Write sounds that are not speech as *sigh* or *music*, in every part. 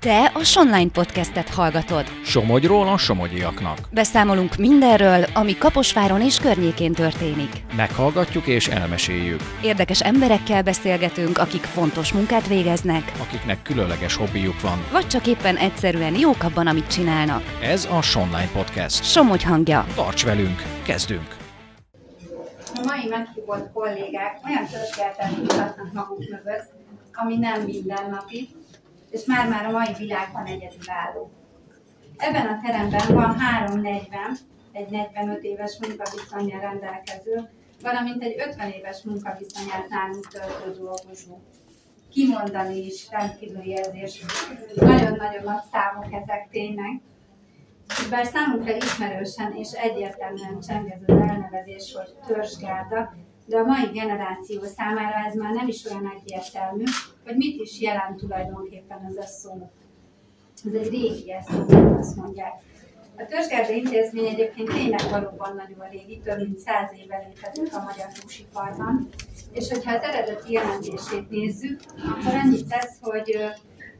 Te a Sonline podcastet hallgatod. Somogyról a somogyiaknak. Beszámolunk mindenről, ami Kaposváron és környékén történik. Meghallgatjuk és elmeséljük. Érdekes emberekkel beszélgetünk, akik fontos munkát végeznek, Akiknek különleges hobbijuk van. vagy csak éppen egyszerűen jók abban, amit csinálnak. Ez a Sonline Podcast. Somogy hangja. Tarts velünk, kezdünk! A mai meghívott kollégák olyan történetet mutatnak maguk mögött, ami nem mindennapi, és már-már a mai világban egyedülálló. Ebben a teremben van 340, egy 45 éves munkaviszonyjal rendelkező, valamint egy 50 éves munkaviszonyát nálunk töltő dolgozó. Kimondani is rendkívüli érzés. Nagyon-nagyon nagy számok ezek tényleg, bár számunkra ismerősen és egyértelműen cseng ez az elnevezés, hogy törzsgárda, de a mai generáció számára ez már nem is olyan egyértelmű, hogy mit is jelent tulajdonképpen ez a szó. Ez egy régi szó, azt mondják. A törzsgárda intézmény egyébként tényleg valóban nagyon régi, több mint száz éve létezik a magyar húsiparban, és hogyha az eredeti jelentését nézzük, akkor annyit tesz, hogy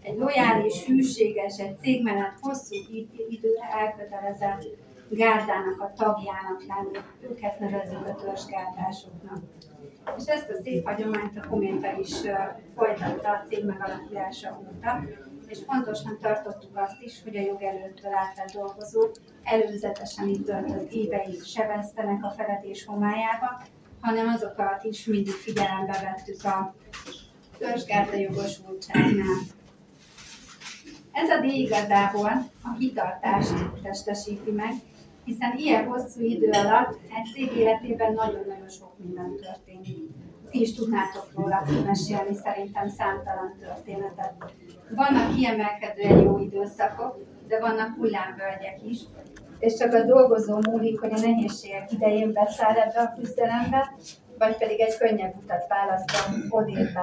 egy lojális, hűséges, egy cégmenet hosszú id- időre elkötelezett gárdának a tagjának lenni. Őket nevezzük a törzsgárdásoknak. És ezt a szép hagyományt a Kométa is folytatta a cég megalakulása óta, és fontosnak tartottuk azt is, hogy a jog előttől átvett dolgozók előzetesen itt töltött éveit se vesztenek a feledés homályába, hanem azokat is mindig figyelembe vettük a törzsgárda jogosultságnál. Ez a díj igazából a kitartást testesíti meg, hiszen ilyen hosszú idő alatt egy cég életében nagyon-nagyon sok minden történik. Ti is tudnátok róla mesélni szerintem számtalan történetet. Vannak kiemelkedően jó időszakok, de vannak hullámvölgyek is, és csak a dolgozó múlik, hogy a nehézségek idején beszáll ebbe a küzdelembe, vagy pedig egy könnyebb utat választ a odébb.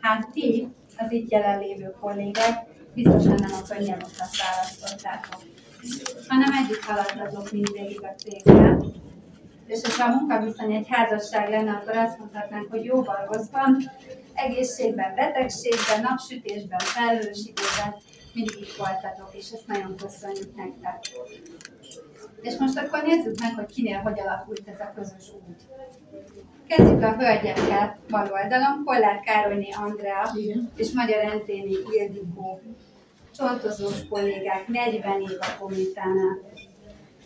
Hát ti, az itt jelenlévő kollégák, biztosan nem a könnyebb utat választottátok, hanem együtt haladtatok mindvégig a céggel. És hogyha a munkaviszony egy házasság lenne, akkor azt mondhatnánk, hogy jóval rosszban, egészségben, betegségben, napsütésben, felhős időben mindig itt voltatok, és ezt nagyon köszönjük nektek. És most akkor nézzük meg, hogy kinél hogy alakult ez a közös út. Kezdjük a hölgyekkel bal oldalon, Kollár Károlyné Andrea és Magyar Enténi Ildikó. Csontozós kollégák, 40 év a komitánál.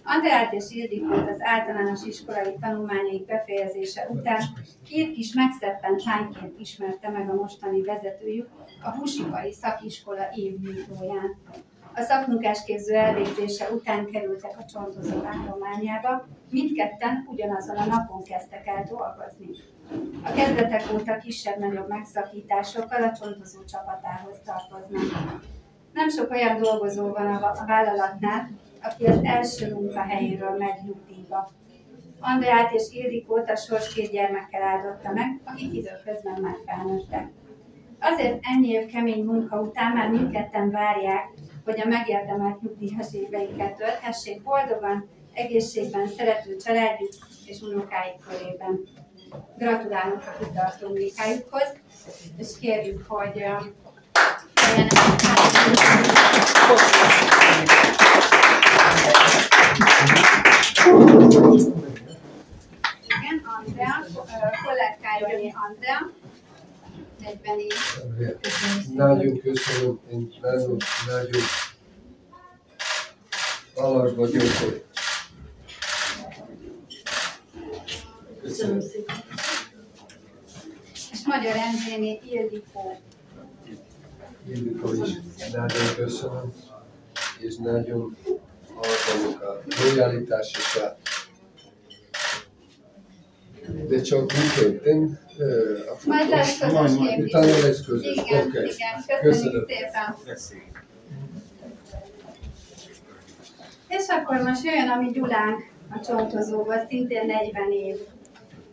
Andreát és Ildikót az általános iskolai tanulmányaik befejezése után két kis megszeppent lányként ismerte meg a mostani vezetőjük a húsipari szakiskola évnyitóján. A szakmunkásképző elvégzése után kerültek a csontozó állományába, mindketten ugyanazon a napon kezdtek el dolgozni. A kezdetek óta kisebb-nagyobb megszakításokkal a csontozó csapatához tartoznak. Nem sok olyan dolgozó van a vállalatnál, aki az első munkahelyéről megy nyugdíjba. Andreát és Ildikót a sors két gyermekkel áldotta meg, akik időközben már felnőttek. Azért ennyi év kemény munka után már mindketten várják, hogy a megérdemelt nyugdíjas éveiket tölthessék boldogan, egészségben, szerető családjuk és unokáik körében. Gratulálunk a kitartó munkájukhoz, és kérjük, hogy igen, Andrea, kollégkájolni Andrea, 40 év. Nagyon köszönöm, én nagyon, nagyon hálás vagyok, hogy Köszönöm szépen. És Magyar Endréné Ildikó. Ildikó is nagyon köszönöm, és nagyon hallgatok a lojalitás és a de csak működtem. Majd lesz közös kép is. Utána lesz közös. Igen, Oké. igen, köszönjük Köszönöm. szépen. És akkor most jöjjön a mi Gyulánk a csontozóval, szintén 40 év.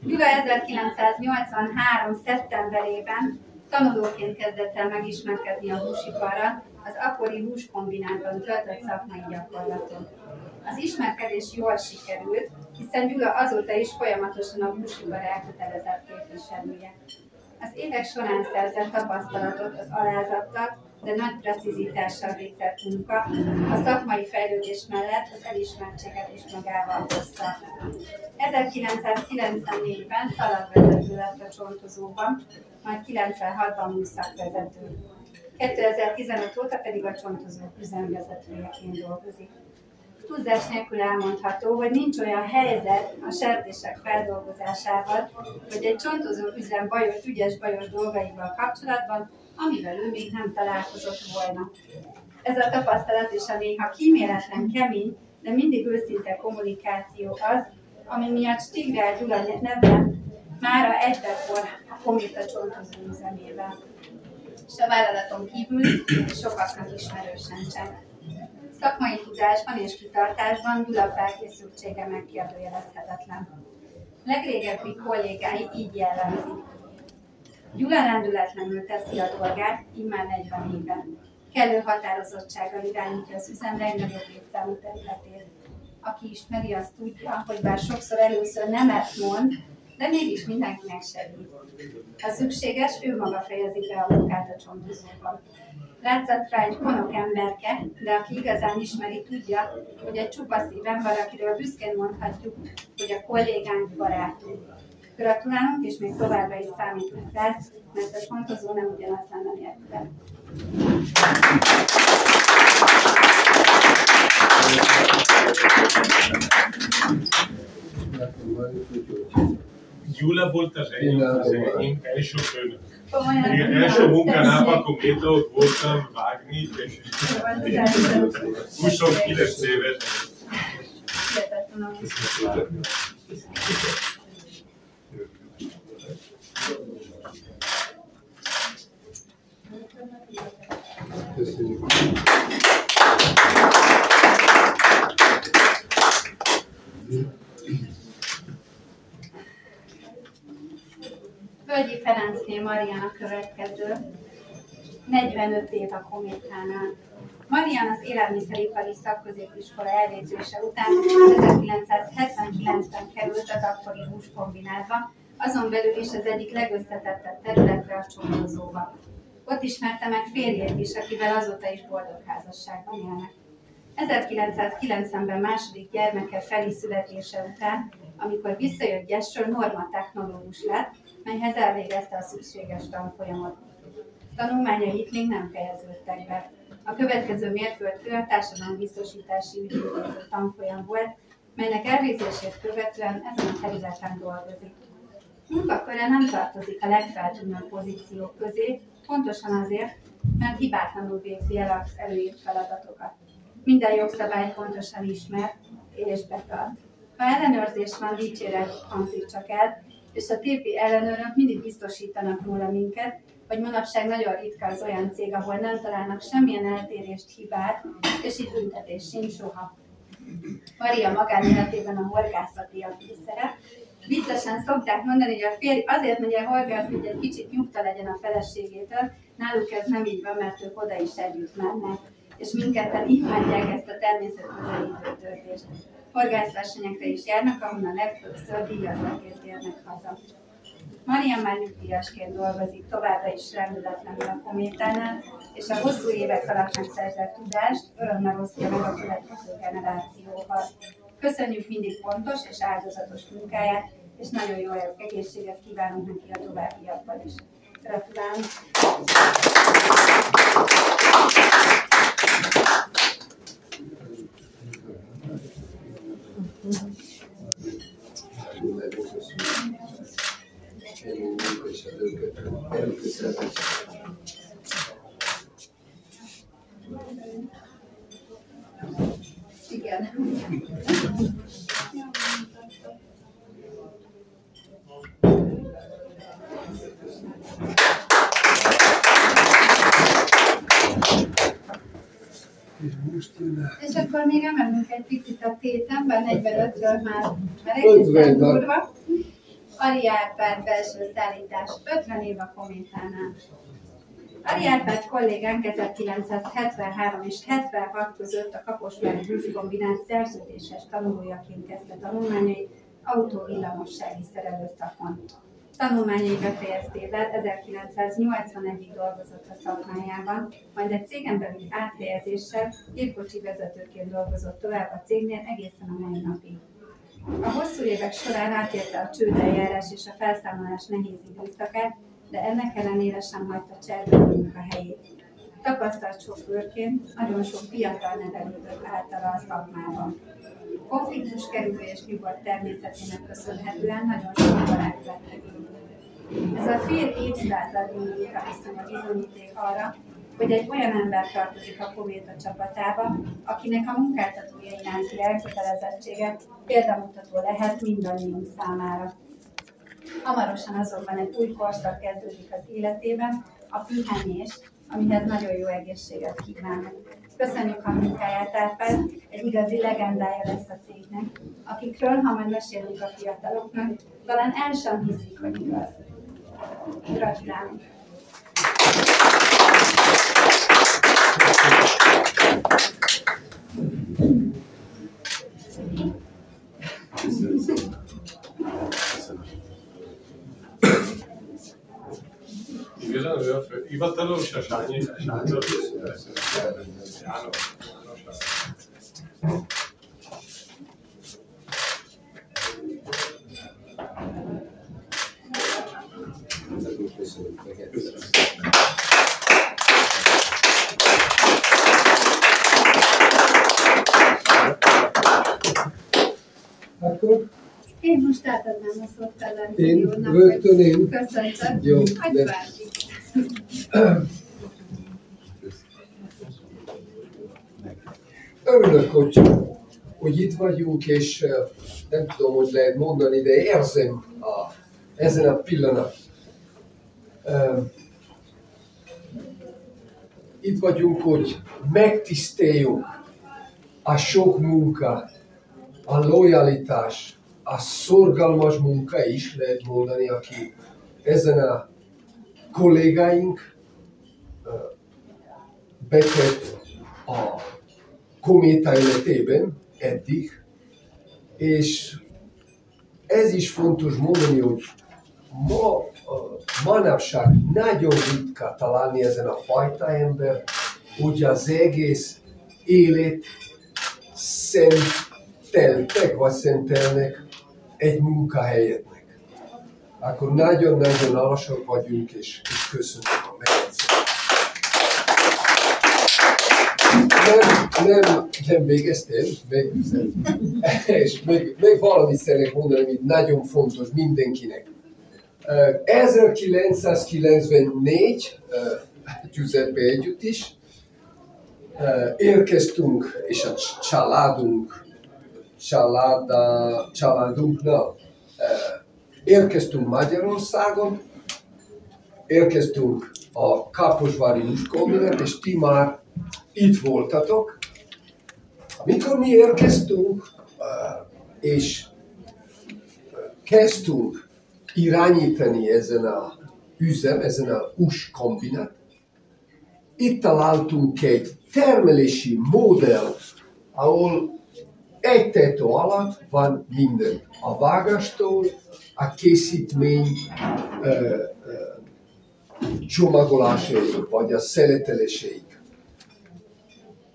Gyula 1983. szeptemberében tanulóként kezdett el megismerkedni a húsiparral, az akkori húskombinátban töltött szakmai gyakorlaton. Az ismerkedés jól sikerült, hiszen Gyula azóta is folyamatosan a húsipar elkötelezett képviselője. Az évek során szerzett tapasztalatot az alázattal, de nagy precizitással végzett munka a szakmai fejlődés mellett az elismertséget is magával hozta. 1994-ben szalagvezető lett a csontozóban, majd 96-ban műszakvezető. 2015 óta pedig a csontozó üzemvezetőjeként dolgozik. Túlzás nélkül elmondható, hogy nincs olyan helyzet a sertések feldolgozásával, vagy egy csontozó üzem bajos, ügyes bajos dolgaival kapcsolatban, amivel ő még nem találkozott volna. Ez a tapasztalat és a néha kíméletlen kemény, de mindig őszinte kommunikáció az, ami miatt Stigrál Gyula neve mára egybekor a Komita csontozó üzemével. És a vállalaton kívül sokaknak ismerősen csak. Szakmai tudásban és kitartásban Gyula felkészültsége megkérdőjelezhetetlen. Legrégebbi kollégái így jellemzik. Gyula rendületlenül teszi a dolgát, immár 40 éve. Kellő határozottsággal irányítja az üzem legnagyobb létszámú területét. Aki ismeri, azt tudja, hogy bár sokszor először nemet mond, de mégis mindenkinek segít. Ha szükséges, ő maga fejezi be a munkát a csontozóban. Látszat rá egy konok emberke, de aki igazán ismeri, tudja, hogy egy csupa ember, akiről büszkén mondhatjuk, hogy a kollégánk barátunk. Gratulálunk, és még továbbra is számítunk rá, mert a csontozó nem ugyanaz lenne nélküle. Gyula volt az enyém, az első főnök. Igen, első kométa, ott voltam vágni, és 29 éves. Köszönjük. Völgyi Ferencné Marian a következő, 45 év a kométánál. Marian az élelmiszeripari szakközépiskola elvégzése után 1979-ben került az akkori húskombinátba, azon belül is az egyik legösszetettebb területre a csomózóba. Ott ismerte meg férjét is, akivel azóta is boldog házasságban élnek. 1990-ben második gyermeke Feli születése után, amikor visszajött Gyesről, norma technológus lett, melyhez elvégezte a szükséges tanfolyamot. Tanulmányai itt még nem fejeződtek be. A következő mérföldkő a társadalombiztosítási ügyintéző tanfolyam volt, melynek elvégzését követően ezen a területen dolgozik. Munkaköre nem tartozik a legfeltűnőbb pozíciók közé, pontosan azért, mert hibátlanul végzi el az előírt feladatokat. Minden jogszabály pontosan ismer és betart. Ha ellenőrzés van, dicséret hangzik csak el, és a TP ellenőrök mindig biztosítanak róla minket, hogy manapság nagyon ritka az olyan cég, ahol nem találnak semmilyen eltérést, hibát, és itt büntetés sincs soha. Maria magánéletében a horgászati a főszerep. Viccesen szokták mondani, hogy a férj azért megy el horgászni, hogy egy kicsit nyugta legyen a feleségétől, náluk ez nem így van, mert ők oda is együtt mennek, és mindketten imádják ezt a természetközelítő töltést. Horgászversenyekre is járnak, ahonnan legtöbbször díjazatért érnek haza. Marian nyugdíjasként dolgozik továbbra is rendületlenül a kométánál, és a hosszú évek alatt megszerzett tudást örömmel osztja meg a következő generációval. Köszönjük mindig pontos és áldozatos munkáját, és nagyon jó egészséget kívánunk neki a továbbiakban is. Gratulálunk! Nagyon köszönjük. Ennyi munka és erőket, erőköszönjük. Igen. És akkor még emelünk egy picit a tétemben, 45-ről már, már egészen durva. Ari Árpád belső szállítás, 50 év a kométánál. Ari Árpád kollégánk 1973 és 76 között a Kaposvári Húskombinát szerződéses tanulójaként kezdte tanulmányait autóvillamossági szerelő szakon. Tanulmányai befejeztével 1981-ig dolgozott a szakmájában, majd egy cégen belül áthelyezéssel gépkocsi vezetőként dolgozott tovább a cégnél egészen a mai napig. A hosszú évek során átérte a csődeljárás és a felszámolás nehéz időszakát, de ennek ellenére sem hagyta cserben a munkahelyét. Tapasztalt sofőrként nagyon sok fiatal nevelődött általa a szakmában. Konfliktus kerülő és nyugodt természetének köszönhetően nagyon sok barát lettek Ez a fél évszázad a viszony a bizonyíték arra, hogy egy olyan ember tartozik a Kométa csapatába, akinek a munkáltatója iránti elkötelezettsége példamutató lehet mindannyiunk számára. Hamarosan azonban egy új korszak kezdődik az életében, a pihenés, amihez nagyon jó egészséget kívánok. Köszönjük a munkáját, Árpád, egy igazi legendája lesz a cégnek, akikről, ha majd mesélünk a fiataloknak, talán el sem hiszik, hogy igaz. Gratulálunk! Köszönöm. Igazán ő a fő hivatalos, a Sányi, Sándor. János. Akkor én átadnám a Én rögtön én. Köszöntöm. Jó, de- örülök, hogy, hogy itt vagyunk, és nem tudom, hogy lehet mondani, de érzem a, ezen a pillanat. Itt vagyunk, hogy megtiszteljük a sok munka, a lojalitás, a szorgalmas munka is lehet mondani, aki ezen a kollégáink betett a kométa életében eddig, és ez is fontos mondani, hogy ma, manapság nagyon ritka találni ezen a fajta ember, hogy az egész élet szenteltek, vagy szentelnek egy munkahelyetnek. Akkor nagyon-nagyon alasak vagyunk, és, és köszönjük a megjegyzést. Nem, nem, nem végeztem, még, *laughs* és még, még valamit szeretnék mondani, ami nagyon fontos mindenkinek. Ö, 1994, ö, Giuseppe együtt is, érkeztünk, és a családunk, családa, családunknál ö, érkeztünk Magyarországon, érkeztünk a Kaposvári Uskominet, és ti már itt voltatok. Amikor mi érkeztünk, ö, és kezdtünk irányítani ezen a üzem, ezen a US kombinát, itt találtunk egy termelési modell, ahol egy tető alatt van minden. A vágástól, a készítmény ö, ö, csomagolásaig, vagy a szeleteléseig.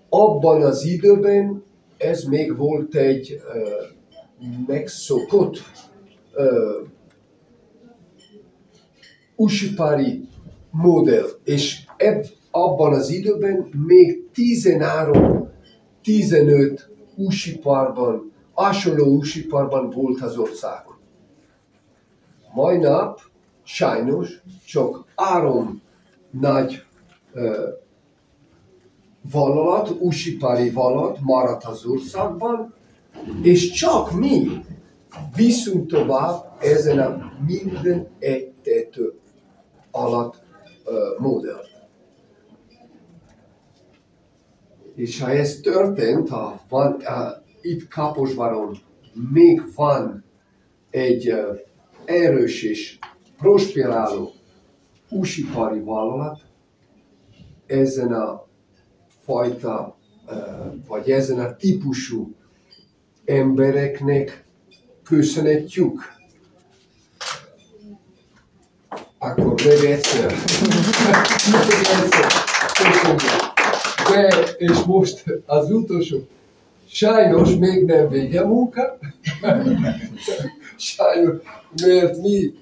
Abban az időben ez még volt egy ö, megszokott ö, usipári modell, és ebb, abban az időben még 13-15 usiparban, hasonló usiparban volt az országon. Mai nap sajnos csak három nagy ö, vállalat, usipári vállalat maradt az országban, és csak mi viszünk tovább ezen a minden egy tető alatt ö. És ha ez történt, ha van, ha itt Kaposváron még van egy erős és prosperáló úsipari vállalat, ezen a fajta, vagy ezen a típusú embereknek köszönhetjük. Akkor még egyszer. *laughs* még egyszer. De, és most az utolsó. Sajnos még nem vége munka. Sajnos, mert mi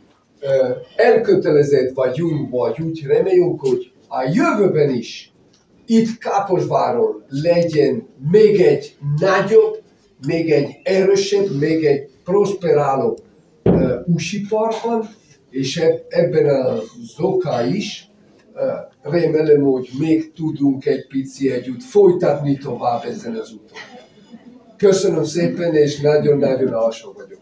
elkötelezett vagyunk, vagy úgy reméljünk, hogy a jövőben is itt Káposváron legyen még egy nagyobb, még egy erősebb, még egy prosperáló uh, úsiparban, és ebben az oka is remélem, hogy még tudunk egy pici együtt folytatni tovább ezen az úton. Köszönöm szépen, és nagyon-nagyon alsó vagyok.